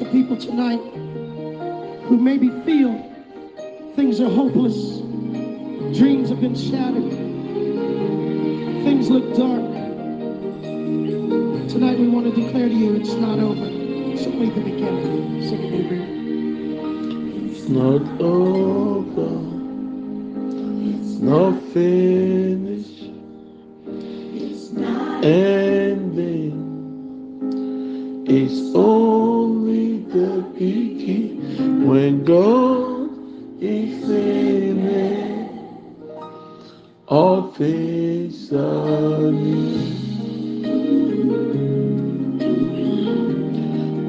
to people tonight who maybe feel things are hopeless, dreams have been shattered, things look dark. Tonight we want to declare to you it's not over. It's only the beginning. Sing it. It's not over.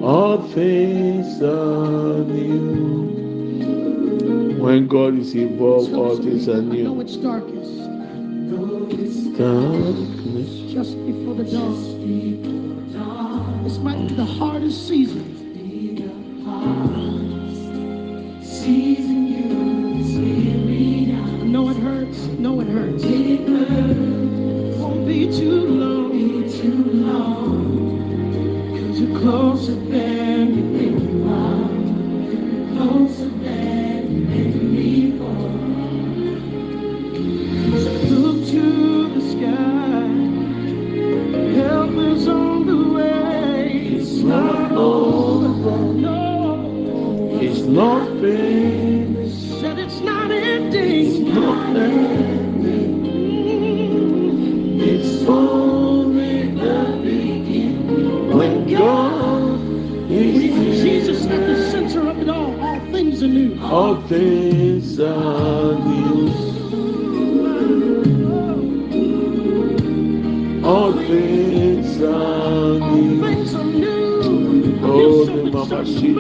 All things are new. When God is involved, all things are new. it's darkest, Darkness. just before the dawn. This might be the hardest season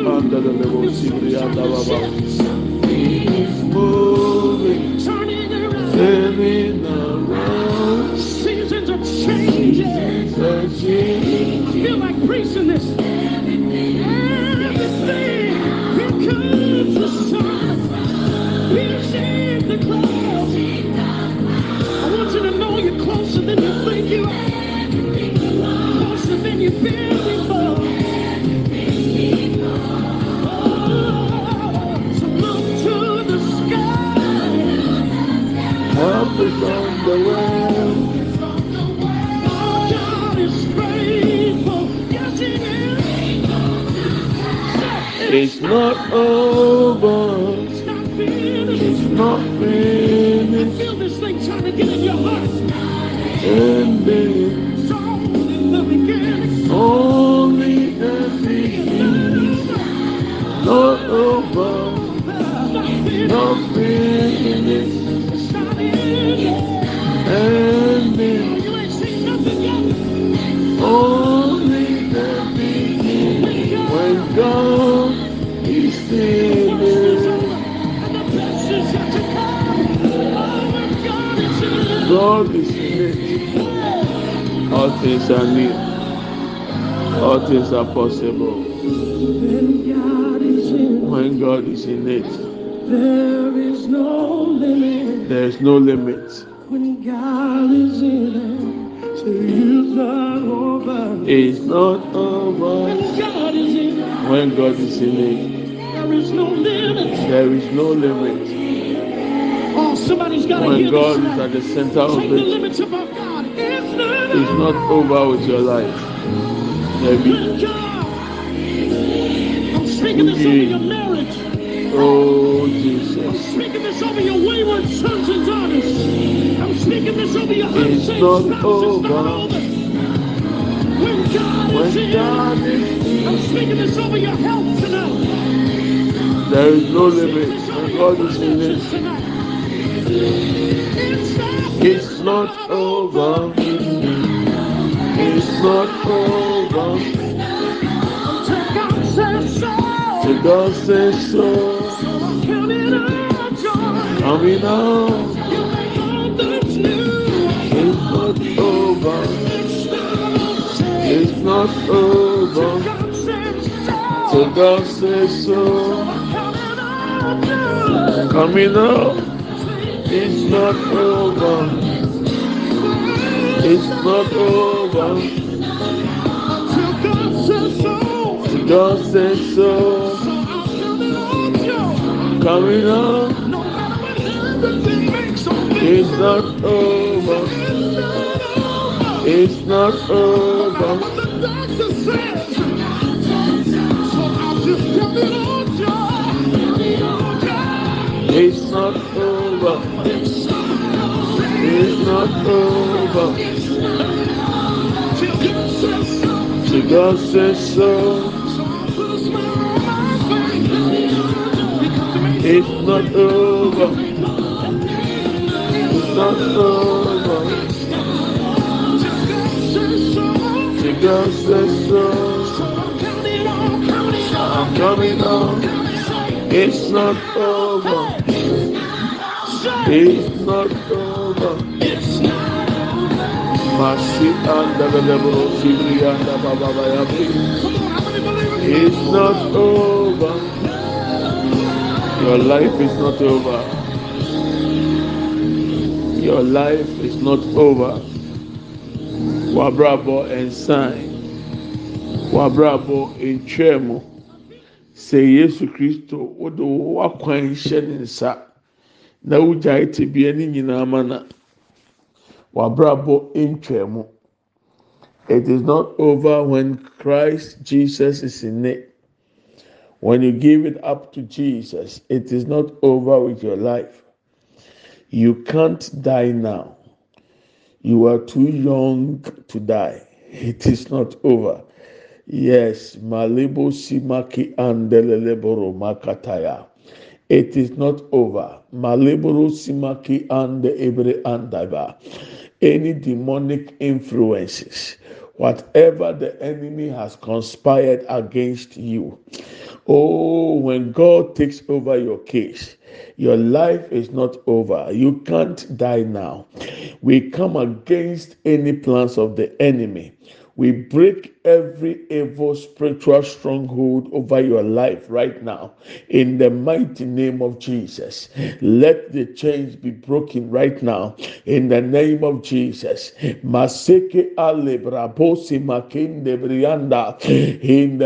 under the level Feel she something start under to baba. shift. It's moving, Turning around. It's not over. It's not finished. It's not I finished. feel this thing trying to get in your heart. Ending. Is in it. All things are new. All things are possible. When God is in it, When God it, there is no limit. there is no limit. When God is in it, say it's not over. It's not over. When God is in it, When God is in it, there is no limit. there is no limit. Oh, somebody's got to When hear God this is at the center of Take the limits of our God. It's not it's not over with your life. There be- When God, I'm speaking this over your marriage. Oh I'm speaking this over your wayward sons and daughters. I'm speaking this over your unsaved not spouse. It's not over. When God is When in, God is I'm speaking this over your health tonight. there is no limit. When God is in it. It's not, it's not over. It's not over. Until God says so. The God says so. Coming out. It's not over. It's not over. so. God says so. Coming out. It's not over. It's not over. So. God says so. Coming on, it's not over. It's not over. It's not over. over. It's not over. It's not over. Till God says so. So God says It's not over. It's not over. It's not over. Masi anda belebro sibri anda baba it? It's not over. Your life is not over. Your life is not over. Wabrabo ensign. Wabrabo entwemu. Sɛ Yesu Kristo wode wakwan hyɛ ne nsa na wogyae tebea ne nyinaa ma na wabrabɔ ntwemu. It is not over when Christ Jesus is in it. When you give it up to Jesus, it is not over with your life. You can't die now. You are too young to die. It is not over. Yes, Malibu Simaki Andeleleboro Makataya. It is not over. Maliburu Simaki and Ebre Andaba. Any demonic influences, whatever the enemy has conspired against you. Oh, when God takes over your case, your life is not over. You can't die now. We come against any plans of the enemy. We break every evil spiritual stronghold over your life right now in the mighty name of Jesus. Let the chains be broken right now in the name of Jesus. Maseke alebra brianda in the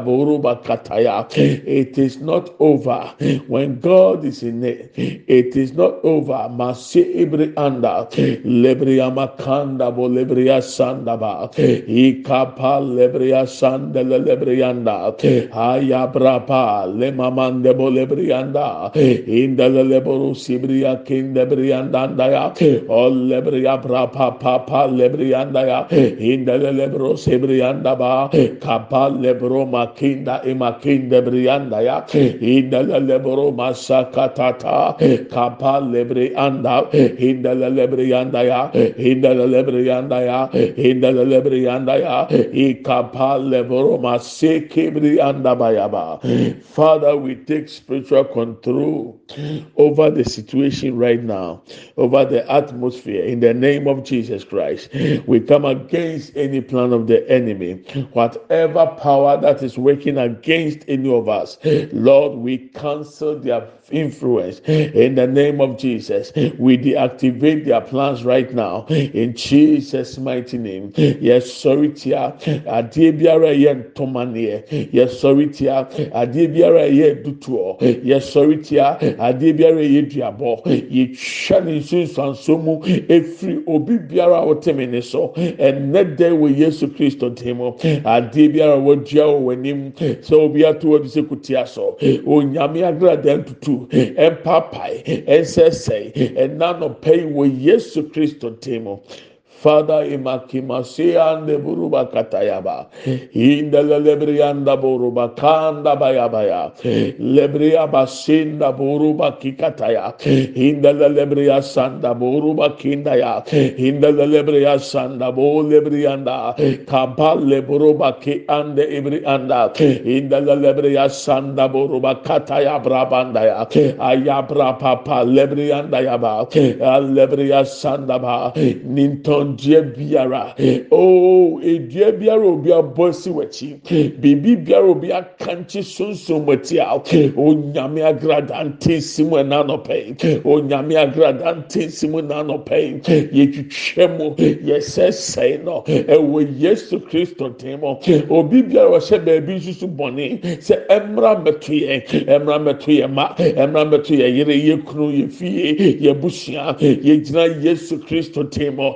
boruba kataya. It is not over when God is in it. It is not over. Masi ibrianda lebriama bo lebria sandaba ikapa lebria sandele lebrianda ayabrapa lemamande bo lebrianda indele leboru sibria kinde brianda ya o lebria brapa papa lebrianda ya indele lebro sibrianda ba kapa lebro makinda imakinde brianda ya indele lebro masakatata kapa lebrianda indele lebrianda ya indele lebrianda ya indele ya ikapa father we take spiritual control over the situation right now over the atmosphere. In the name of Jesus Christ we come against any plan of the enemy. Whatever power that is working against any of us lord we cancel their influence. In the name of Jesus we deactivate their plans right now. In Jesus mighty name yes sorry tia adeɛ biara ɛyɛ ntɔmaneɛ yes sorry tia adeɛ biara ɛyɛ dutoɔ yes sorry tia adeɛ biara ɛyɛ duabɔ yɛtwa ne nsunsuanso mu efiri obi biara a wɔte me ne so. Ɛnɛ dɛ wɔ yesu kristo dim mu? Adeɛ biara wɔdua wɔ w'anim sɛ obi ato wɔ de sɛ kutia so. Onyame agrada ntutu ɛmpapae ɛnsɛsɛe ɛna nɔpɛ yi wɔ yesu kristo dim mu. Father imakimasia ande buruba katayaba. Inda lebrianda buruba kanda bayabaya. Lebria basinda buruba kikataya. Inda lebria sanda buruba kindaya. Inda lebria sanda bo lebrianda. Kapale buruba ki ande ibrianda. Inda lebria sanda buruba kataya brabandaya. Ayabra papa lebrianda yaba. Lebria sanda ba. Ninton dua biara. Oh, Oo edua biara obi abɔ si w'akyi. Biribi biara obi akankye sunsun w'akyi a onyame agrada ntensi mu ɛna onyame agrada ntensi mu ɛna anɔpɛ yɛtwitwa mu yɛsɛsɛe no ɛwɔ yesu kristo dim mu. Obi biara ɔhyɛ baabi nsusu bɔne sɛ ɛmra mɛto yɛ ɛmra mɛto yɛ ma ɛmra mɛto yɛ yere yɛ kunu yɛ fie yɛ busua yɛgyina yesu kristo dim mu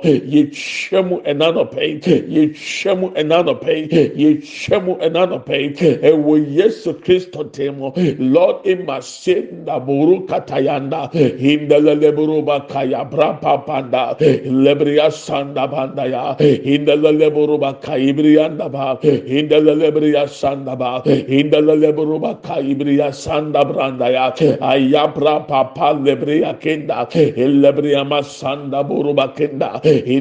yɛtwa mu ɛna anɔpɛ yɛtwa mu ɛna anɔpɛ yɛtwa mu ɛna anɔpɛ ɛwɔ yesu kristo mu lord emase ndaboro katayanda hindaleleboro bakaya brapa panda lebriya sanda banda ya hindaleleboro bakaibriyanda ba hindalelebriya sanda ba hindaleleboro bakaibriya sanda branda ya ayabra papa lebriya kenda lebriya masanda boro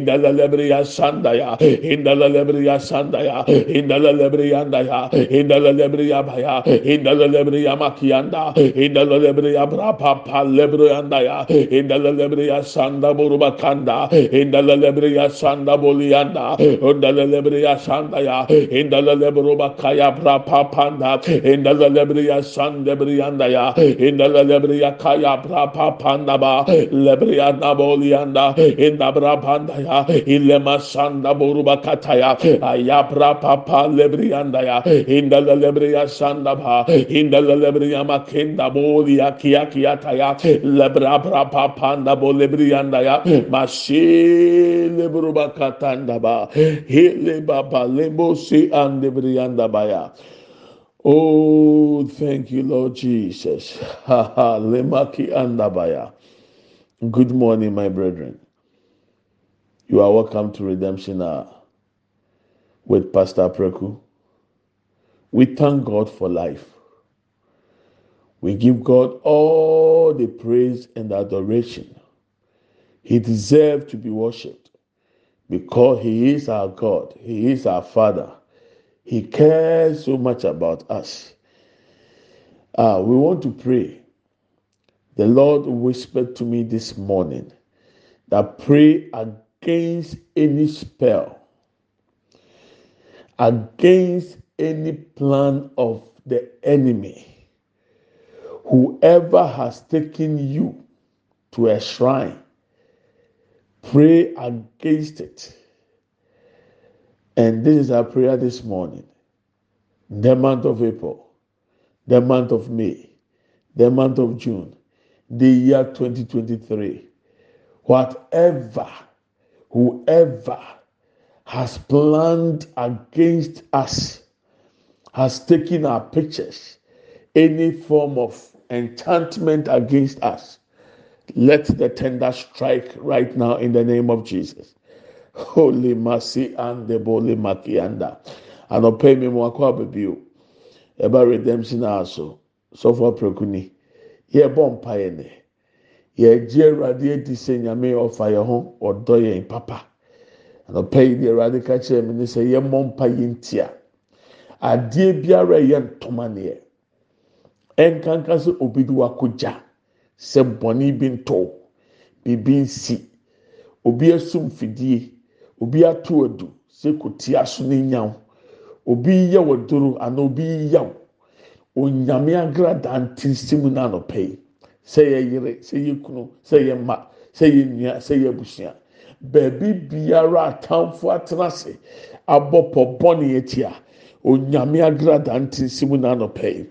bakenda hindalelebriya sanda ya hindalelebriya sanda ya hindalelebriya ya hindalelebriya baya hindalelebriya makianda hindalelebriya brapa pa lebriya ya hindalelebriya sanda boro bakanda hindalelebriya sanda bolianda hindalelebriya sanda ya hindalelebro bakaya brapa panda hindalelebriya sanda brianda ya hindalelebriya kaya brapa panda ba lebriya nabolianda hindabra panda ya ilema sanda boro bakataya ayabra papa lebrianda ya. Hindalelebriya sanda ba. Hindalelebriya makenda bolia kia kia taya lebra panda bo lebrianda ya. Mashi lebro bakatanda ba. Hele baba lembo si ande brianda ba ya. Oh, thank you, Lord Jesus. Ha ha, lemaki andabaya. Good morning, my brethren. You are welcome to Redemption Hour with Pastor Preku. We thank God for life. We give God all the praise and adoration. He deserves to be worshipped because He is our God, He is our Father. He cares so much about us. Ah, we want to pray. The Lord whispered to me this morning that pray against against any spell, against any plan of the enemy. Whoever has taken you to a shrine, pray against it. And this is our prayer this morning. The month of April, the month of May, the month of June, the year 2023. Whatever whoever has planned against us, has taken our pictures, any form of enchantment against us, let the tender strike right now in the name of Jesus. Holy mercy and the holy makianda. Anɔpɛ mi mu akɔ ababio. Ɛba redemption aso. Sɔfo aprekuni. Yɛbɔ mpa yɛ nɛ. Yɛgye Awurade adi sɛ nyame ɔfa yɛn ho ɔdɔ yɛn papa. Anɔpɛ yi deɛ Awurade ka kyerɛ mi ne sɛ yɛmmɔ mpa yɛn ntia. Adeɛ biara yɛ ntoma neɛ. Ɛnkanka sɛ obi de wakogya. Sɛ bɔnne bi ntɔ. Biribi nsi. Obi asum fidie. obi ato adu sɛ kotia so ne nyaw obi yɛ wɔ doro ana obi yaw onyame agrada ntinsim n'anɔpɛ yi sɛ yɛ yere sɛ yɛ kunu sɛ yɛ mma sɛ yɛ nua sɛ yɛ abusua beebi biara atamfo atena ase abɔ pɔ bɔne etia. Onyame agrada ntinsim n'anɔpɛ yi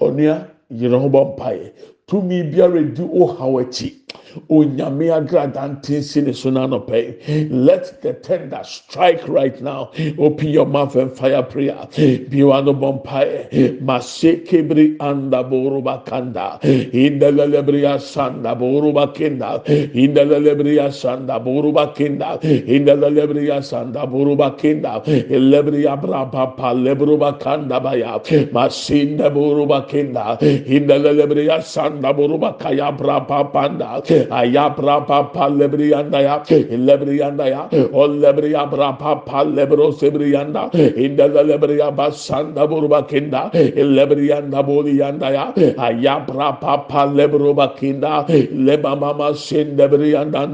onua yere ho bɔ mpaeɛ tumi biara di ohaw akyi. Onyame agrada ntinsi ne so n'anɔpɛ yi. Let the tender strike right now. Open your mouth and fire prayer. Biwano bompae. Mase kebri anda boruba kanda. Indelelebria sanda boruba kinda. Indelelebria sanda boruba kinda. Indelelebria sanda boruba kinda. Elebria brapa pa lebruba kanda baya. Masinda boruba kinda. Indelelebria sanda boruba kaya brapa panda. Ayabra papa lebriyanda ya lebriyanda ya o lebriya bra papa lebro sebriyanda inda lebriya basanda burba kinda lebriyanda boliyanda ya ayabra papa lebro bakinda leba mama sende briyanda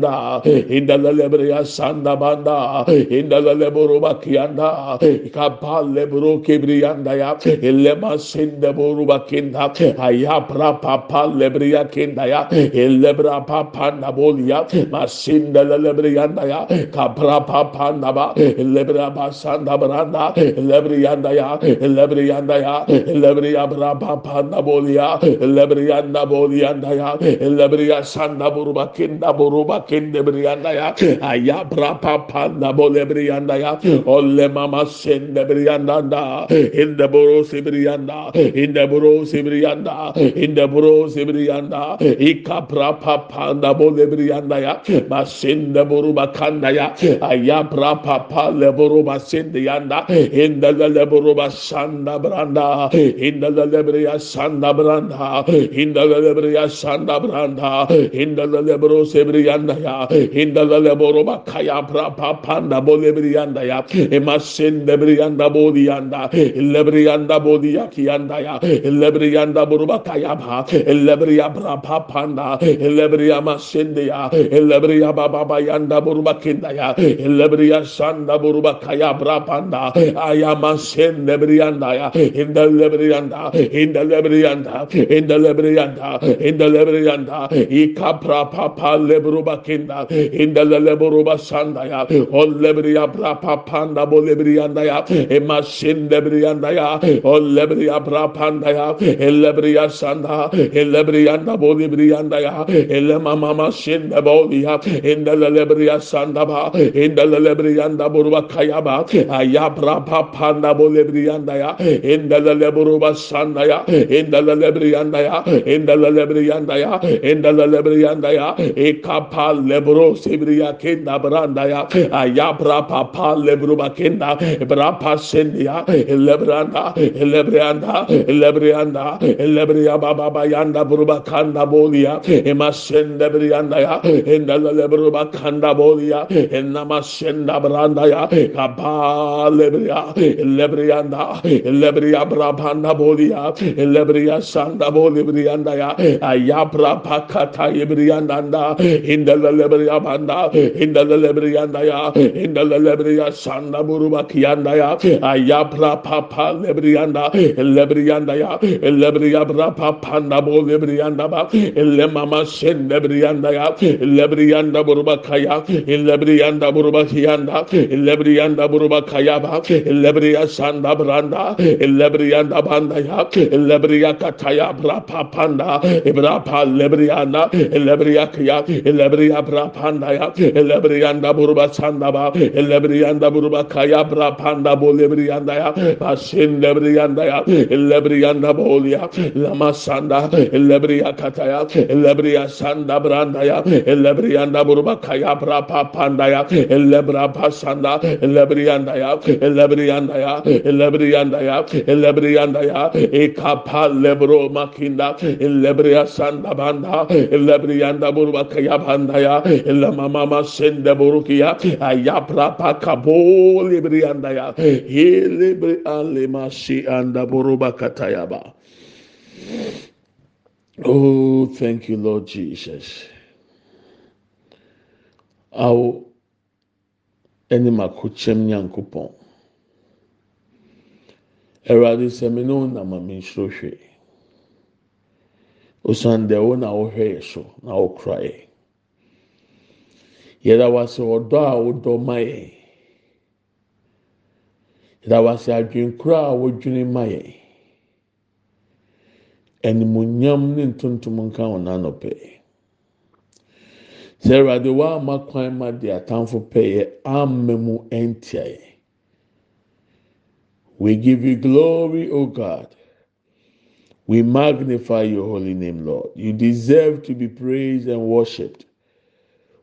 inda lebriya sanda banda inda lebro bakiyanda kapal lebro kebriyanda ya lema sende boru bakinda ayabra papa lebriya kinda ya lebra papa nabolia masinda lebriyanda ya kapra papa naba lebra basanda branda lebriyanda ya lebriyanda ya lebriya bra papa nabolia lebriyanda boliyanda ya lebriya sanda buruba kinda buruba kinde briyanda ya ayabra papa nabo lebriyanda ya olle mama sende briyanda da inde buru sibriyanda inde buru sibriyanda inde buru sibriyanda ikapra manda bo lebriyanda ya. Basinde boru bakanda ya. Ayabra papa leboru basinde yanda. İndele leboru basanda branda. İndele lebriya sanda branda. İndele lebriya sanda branda. İndele lebro sebriyanda ya. İndele leboru bakaya pra papa bo lebriyanda ya. Emasinde briyanda bo diyanda lebriyanda bo diyakiyanda ya. Lebriyanda boru bakaya ba. Lebriya pra papa lebriya lebriya masinde ya lebriya baba bayanda buruba kinda ya lebriya sanda buruba kaya bra panda ayama sen lebriyanda ya inda lebriyanda inda lebriyanda inda lebriyanda inda lebriyanda ikapra papa lebruba kinda inda lebruba sanda ya on lebriya bra papa na bo lebriyanda ya emasin lebriyanda ya on lebriya bra panda ya lebriya sanda lebriyanda bo lebriyanda ya elema mama şinde bolia inde lelebriya sandaba inde lelebriyanda buruba kayaba ayabra papanda bolebriyanda ya inde lelebruba sandaya inde lelebriyanda ya inde lelebriyanda ya inde lelebriyanda ya ekapa lebro sebriya kenda branda ya ayabra papa lebruba kenda brapa sendia lebranda lebranda lebranda lebreya baba yanda buruba kanda bolia emasen briyanda ya inda lebruba kanda bolia enama senda branda ya kapa lebriya lebriyanda lebriya brabanda bolia lebriya sanda boli briyanda ya ayabra pakata yebriyanda inda lebriya banda inda lebriyanda ya inda lebriya sanda buruba kiyanda ya ayabra papa lebriyanda lebriyanda ya lebriya bra papa na bo lebriyanda ba le mama sen lebriyanda ya lebriyanda buruba kaya lebriyanda buruba kiyanda lebriyanda buruba kaya ba lebriya sanda branda lebriyanda banda ya lebriya kataya bra papa na bra pa lebriyanda lebriya kaya lebriya bra panda ya lebriyanda buruba sanda ba lebriyanda buruba kaya bra panda bo lebriyanda ya basin lebriyanda ya lebriyanda bolia lama sanda lebriya kataya lebriya sanda yanda brandaya elebri yanda buruba kaya bra pa pandaya elebra pa sanda elebri yandaya elebri yandaya elebri yandaya elebri yandaya ekapa lebro makinda elebri sanda banda elebri yanda buruba kaya bandaya elama mama sende burukiya ayapra pa kabo lebri yandaya elebri alema si anda buruba katayaba Yeah. Oh, thank you, Lord Jesus. Awo ɛne mako kyɛm nyankopɔn. Awurade sɛmi ne wɔn nam ame nsoro hwɛ. Osan deɛ wɔn na wɔhwɛ yɛ so na wɔkura yɛ. Yɛda wase ɔdɔ a wɔdɔ ma yɛ. Yɛda wase adwenkura a wɔdwene ma yɛ. Animuonyam ne ntontom nka wɔn anɔpɛ. Sɛ Awurade wama kwan ma de atamfo pɛyɛ ama mu ɛntia yɛn. We give you glory, O God. We magnify your holy name, Lord. You deserve to be praised and worshipped.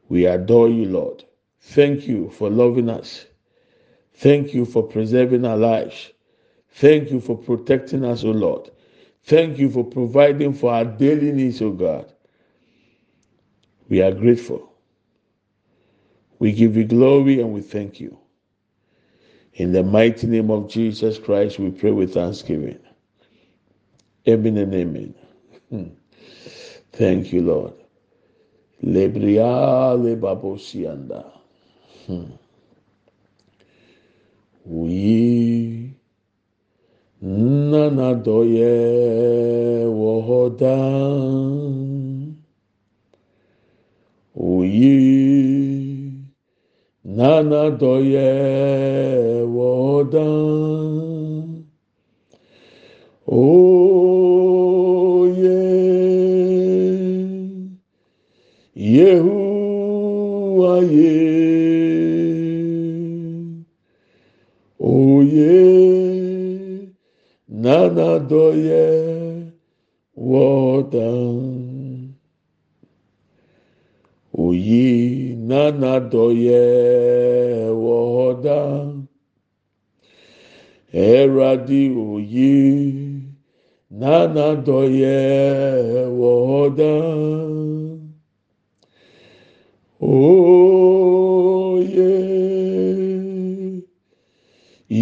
We adore you, Lord. Thank you for loving us. Thank you for preserving our lives. Thank you for protecting us, O Lord. Thank you for providing for our daily needs, O God. We are grateful. We give you glory and we thank you. In the mighty name of Jesus Christ, we pray with thanksgiving. Amen and amen. Hmm. Thank you, Lord. Lebria lebabosianda. Hmm. We nanadɔyɛ wɔ hɔ daa oyi nanadɔyɛ wɔ hɔ daa oye yehuwa ye. n'anadɔyɛ wɔdan oyi n'anadɔyɛ wɔdan ɛwurade oyi n'anadɔyɛ wɔdan oye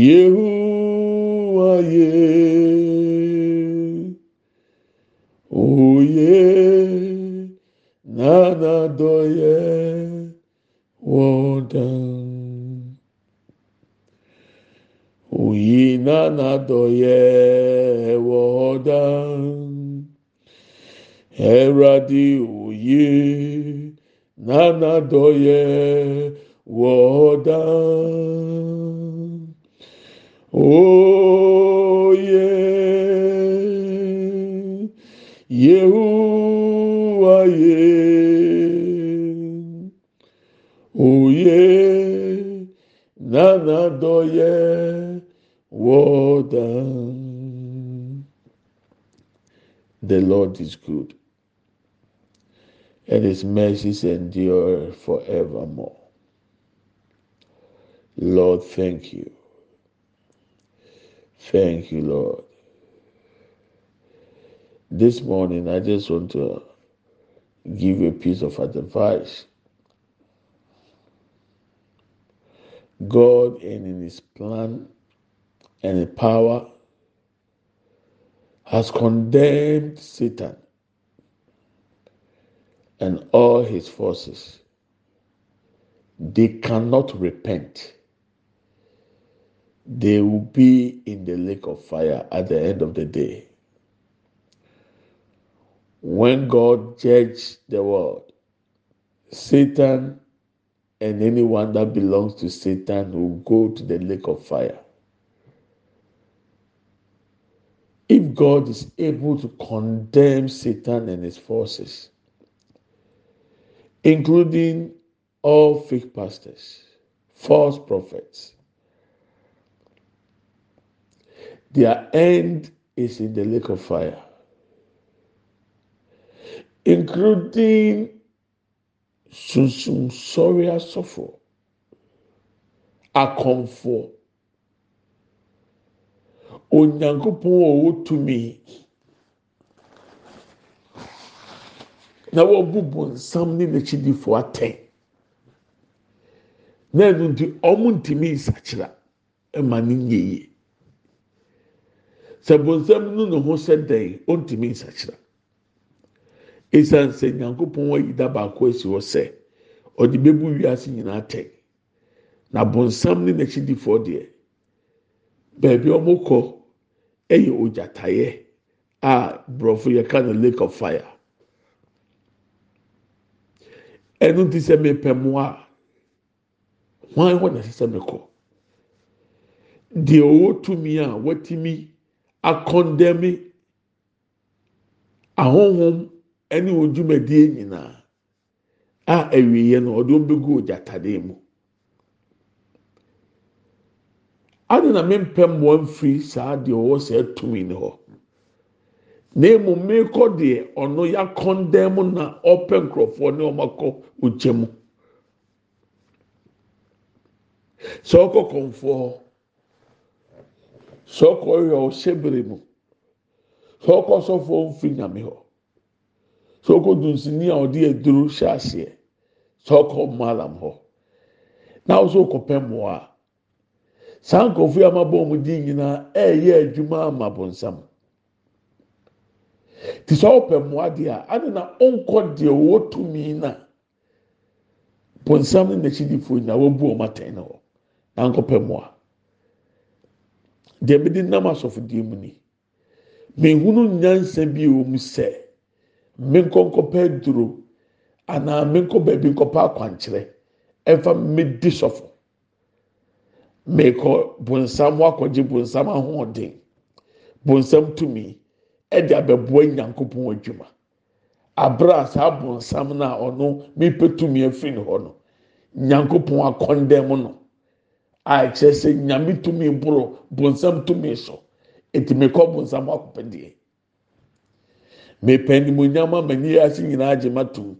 yehu. Doye wodan. Oyi nana doye wodan. Eradi oye nana doye wodan. Oh doye wodan. The Lord is good, and His mercies endure forevermore. Lord, thank you. Thank you, Lord. This morning, I just want to give you a piece of advice. God, and in His plan and in power, has condemned Satan and all his forces. They cannot repent. They will be in the lake of fire at the end of the day. When God judged the world, Satan and anyone that belongs to Satan will go to the lake of fire. If God is able to condemn Satan and his forces, including all fake pastors, false prophets, their end is in the lake of fire, including sunsun sɔre asɔfo, akɔnfo, onyankopɔn a ɔwɔ tumi na wɔbubu nsam ne n'akyidifo atɛn. Na ɛnu nti wɔn ntumi nsakyera ma ne nyɛ yie. Sɛ bonsam no ne ho sɛ dɛn ɔntumi nsakyera esan sɛ nyankopɔn ayi da baako asi hɔ sɛ ɔde bɛbu wiase nyinaa atɛn na bonsam ne n'akyidifo deɛ beebi a wɔn kɔ ɛyɛ ogyataeɛ a borɔfo yɛka no lake of fire. ɛnu ti sɛ mepɛ mmoa hwan hɔ na ɛsɛ sɛ mekɔ deɛ ɔwɔ tumi a watumi akɔndɛmi ahohom ɛne wɔn dwumadie nyinaa a awieɛ no ɔde wɔn bɛgu ogyatadeɛ mu. Adi na mempɛ mmoa mfiri saa deɛ ɔwɔ saa tumi ne hɔ na emu mmekɔ deɛ ɔno yakɔndɛm na ɔpɛ nkurɔfoɔ ne wɔn akɔ ogya mu. Sɛ ɔkɔ kɔnfoɔ hɔ sɛ ɔkɔ yɛ ɔhyɛ bere mu sɛ ɔkɔ sɔfoɔ mfiri nyame hɔ sɛ ɔkɔ dunsini a ɔde aduro hyɛ aseɛ sɛ ɔkɔ malam hɔ na ɔso kɔpɛ mmoa saa nkurɔfoɔ yi a ma bɔ wɔn din nyinaa ɛɛyɛ adwuma ama bɔnsam te sɛ ɔpɛ mmoa deɛ a adi na ɔnkɔ deɛ ɔwɔ tumi na. Bɔnsam ne n'akyidifoɔ nyinaa wɔbu wɔn atɛn na hɔ na nkɔpɛ mmoa deɛ mede nam asɔfodie mu ni. Mehunu nyansa bi wɔ mu sɛ menkɔnkɔpɛ duro anaa menkɔ baabi nkɔpɛ akwankyerɛ. Ɛnfa medi sɔfo. Mekɔ bonsam akɔgye bonsam ahoɔden. Bonsam tumi. Ɛde abɛboa nyankopɔn adwuma. Abere saa bonsam no a ɔno mepɛ tumi afiri ne hɔ no nyankopɔn akɔndɛm no. A ɛkyerɛ sɛ nyame tumi boro bonsam tumi so. Eti mekɔ bonsam akɔpɛ deɛ. Mepɛ nimonyam ama ni ase nyinaa agye ma tum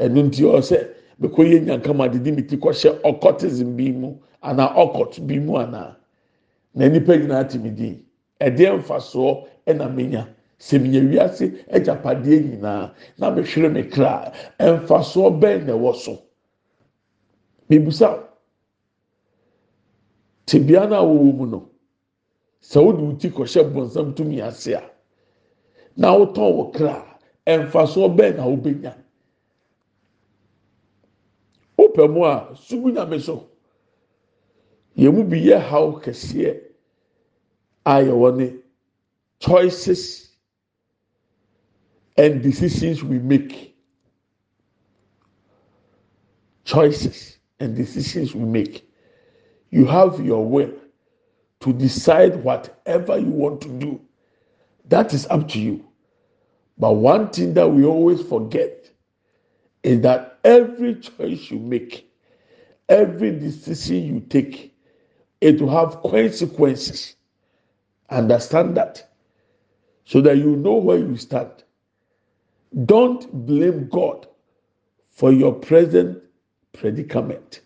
ɛnu nti ɔsɛ mekɔ yɛ nyankama didi mi ti kɔhyɛ ɔkɔtism bi mu anaa ɔkɔt bi mu anaa? Na nipa nyinaa ti mi di ɛdeɛ mfasoɔ ɛna menya. Menya wiase agyapadeɛ nyinaa na mehwere me kra. Mfasoɔ bɛn na ɛwɔ so? Bibusa tibia no a wɔwɔ mu no sɛ wode wo ti kɔhyɛ bɔnsam tumi ase a na wotɔn wɔ kra. Mfasoɔ bɛn na wobɛnya wopɛ mu a sugu nyame so. Yɛn mu bi yɛ haw kɛseɛ a yɛwɔ ne choices and decisions we make. Choices and decisions we make. You have your will to decide whatever you want to do. That is up to you but one thing that we always forget is that every choice you make, every decision you take, it will have consequences. Understand that so that you know where you stand. Don't blame God for your present predicament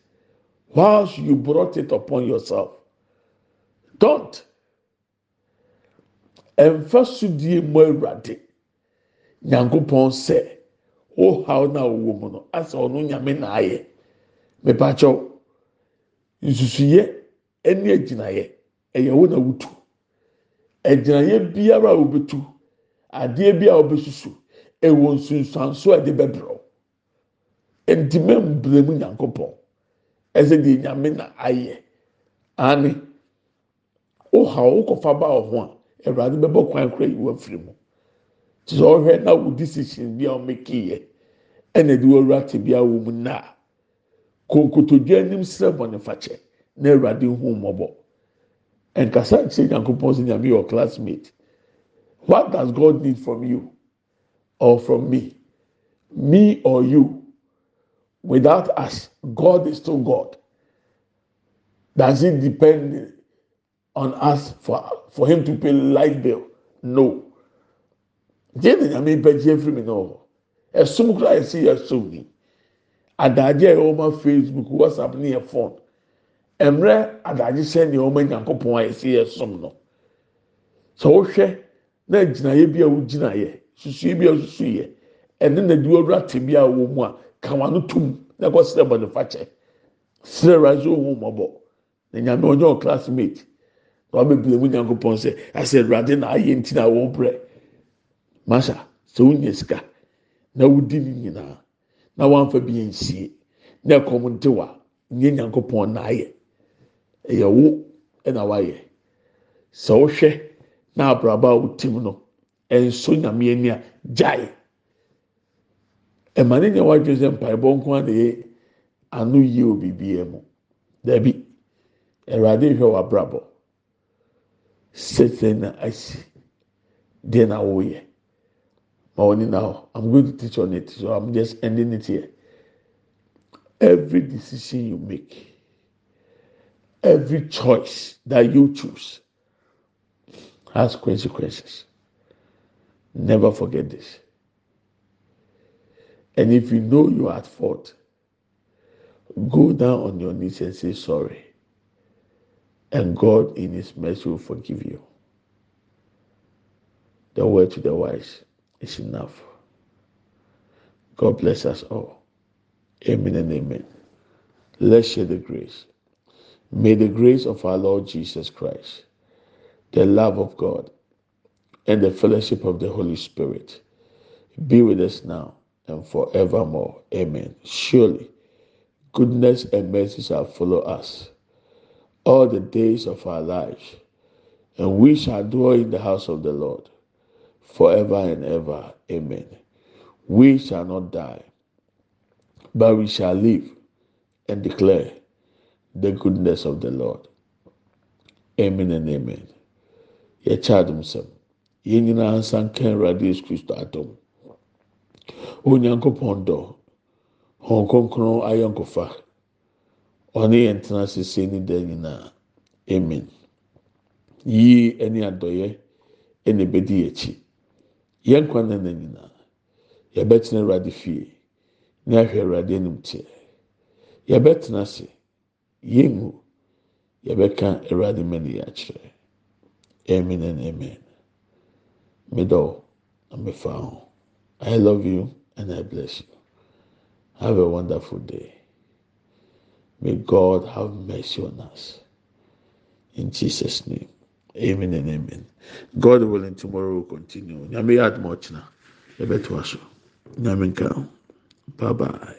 whilst you brought it upon yourself. Don't. Nyankopɔn sɛ wohaw na ɔwɔ mu no asɛ ɔno nyame na ayɛ. Mepakyɛw nsusuyɛ ɛne agyinaeɛ ɛyɛ wo na wotu. Agyinaeɛ biara a wobɛtu adeɛ bi a wobɛsusu ɛwɔ nsunsuanso a ɛde bɛbrɛw. Ntoma mbere mu nyankopɔn. Ɛsɛ deɛ nyame na ayɛ. Ane wohaw wokɔfa ba wɔ ho a awurade bɛbɔ kwan kora yi wafiri mu. Sɛ ɔhwɛ na wo decision bi a ɔmɛki yɛ ɛna de wɔwura te bi a wɔ mu na. Konkotodwe anim srɛ bɔne fakyɛ na awurade hu mmɔbɔ. Nkasa kyerɛ nyankopɔn sɛ nyame yɛ classmate. What does god need from you or from me? Me or you? Without us god is still god. Does it depend on us for for him to pay light bill? No deɛ na nyame bɛgye efiri mi na wɔ ɛsum kura yɛsi yɛ som ni adagye a ɛwɔ ma facebook whatsapp ne yɛ phone. Mmerɛ adagye hyɛn ne ɛwɔ ma nyankopɔn a yɛsi yɛ som no. Sɛ wohwɛ na gyinaeɛ bi a wogyinaeɛ susue bi a wosusu yɛ ɛne na di wɔwura te bi a wɔ mu a kawa no tum. Na kɔ srɛ bɔ ne fakyɛ srɛ rise ohun mɔbɔ na nyame ɔnyɛ classmate. Na wabɛbile mu nyankopɔn sɛ asɛ awurade na ayɛ nti na wɔn brɛ masa sɛ wonya sika na wodi ne nyinaa na wamfa bi nsie na ɛkɔm nte wa nye nyankopɔn na ayɛ. Ɛyɛ wo ɛna wayɛ sɛ wohwɛ na abraba a wotim no ɛnso nyame ani a gyae. Ɛma ne nyɛ wadwene sɛ mpaebɔ nko ara na ano yie wɔ biribiara mu. Dabi awurade hwɛ w'abrabɔ. Sɛsɛ na asi deɛ na wɔyɛ wɔn nyinaa i'm going to teach on it so i'm just ending it here. Every decision you make every choice that you choose has consequences. Never forget this. And if you know you are at fault go down on your knees and say sorry. And god in his mercy will forgive you. The word to the wise is enough God bless us all. Amen and amen. Let's share the grace. May the grace of our Lord Jesus Christ, the love of God, and the fellowship of the Holy Spirit be with us now and forevermore. Amen. Surely, goodness and mercy shall follow us all the days of our lives, and we shall dwell in the house of the Lord forever and ever. Amen. We shall not die, but we shall live and declare the goodness of the Lord. Amen and amen. Yɛkyɛ adum sɛm. Yɛn nyinaa nsa nka Awurade Yesu Kristo adum. Onyankopɔn dɔ. Hɔn kronkron ayɔnkofa. Ɔne yɛn tena sese ne da nyinaa. Amen. Yie ɛne adɔyɛ ɛna ebedi yɛn akyi. Yɛn kwan na nyinaa. Yɛbɛtena Awurade fie. Ne ahwɛ Awurade anim teɛ. Yɛbɛtena ase. Yɛngu. Yɛbɛka Awurade mani akyerɛ. Amen and amen. Middle, I'm a fan. I love you and I bless you. Have a wonderful day. May God have mercy on us. In Jesus' name. Amen and amen. God willing, tomorrow will continue. Bye bye.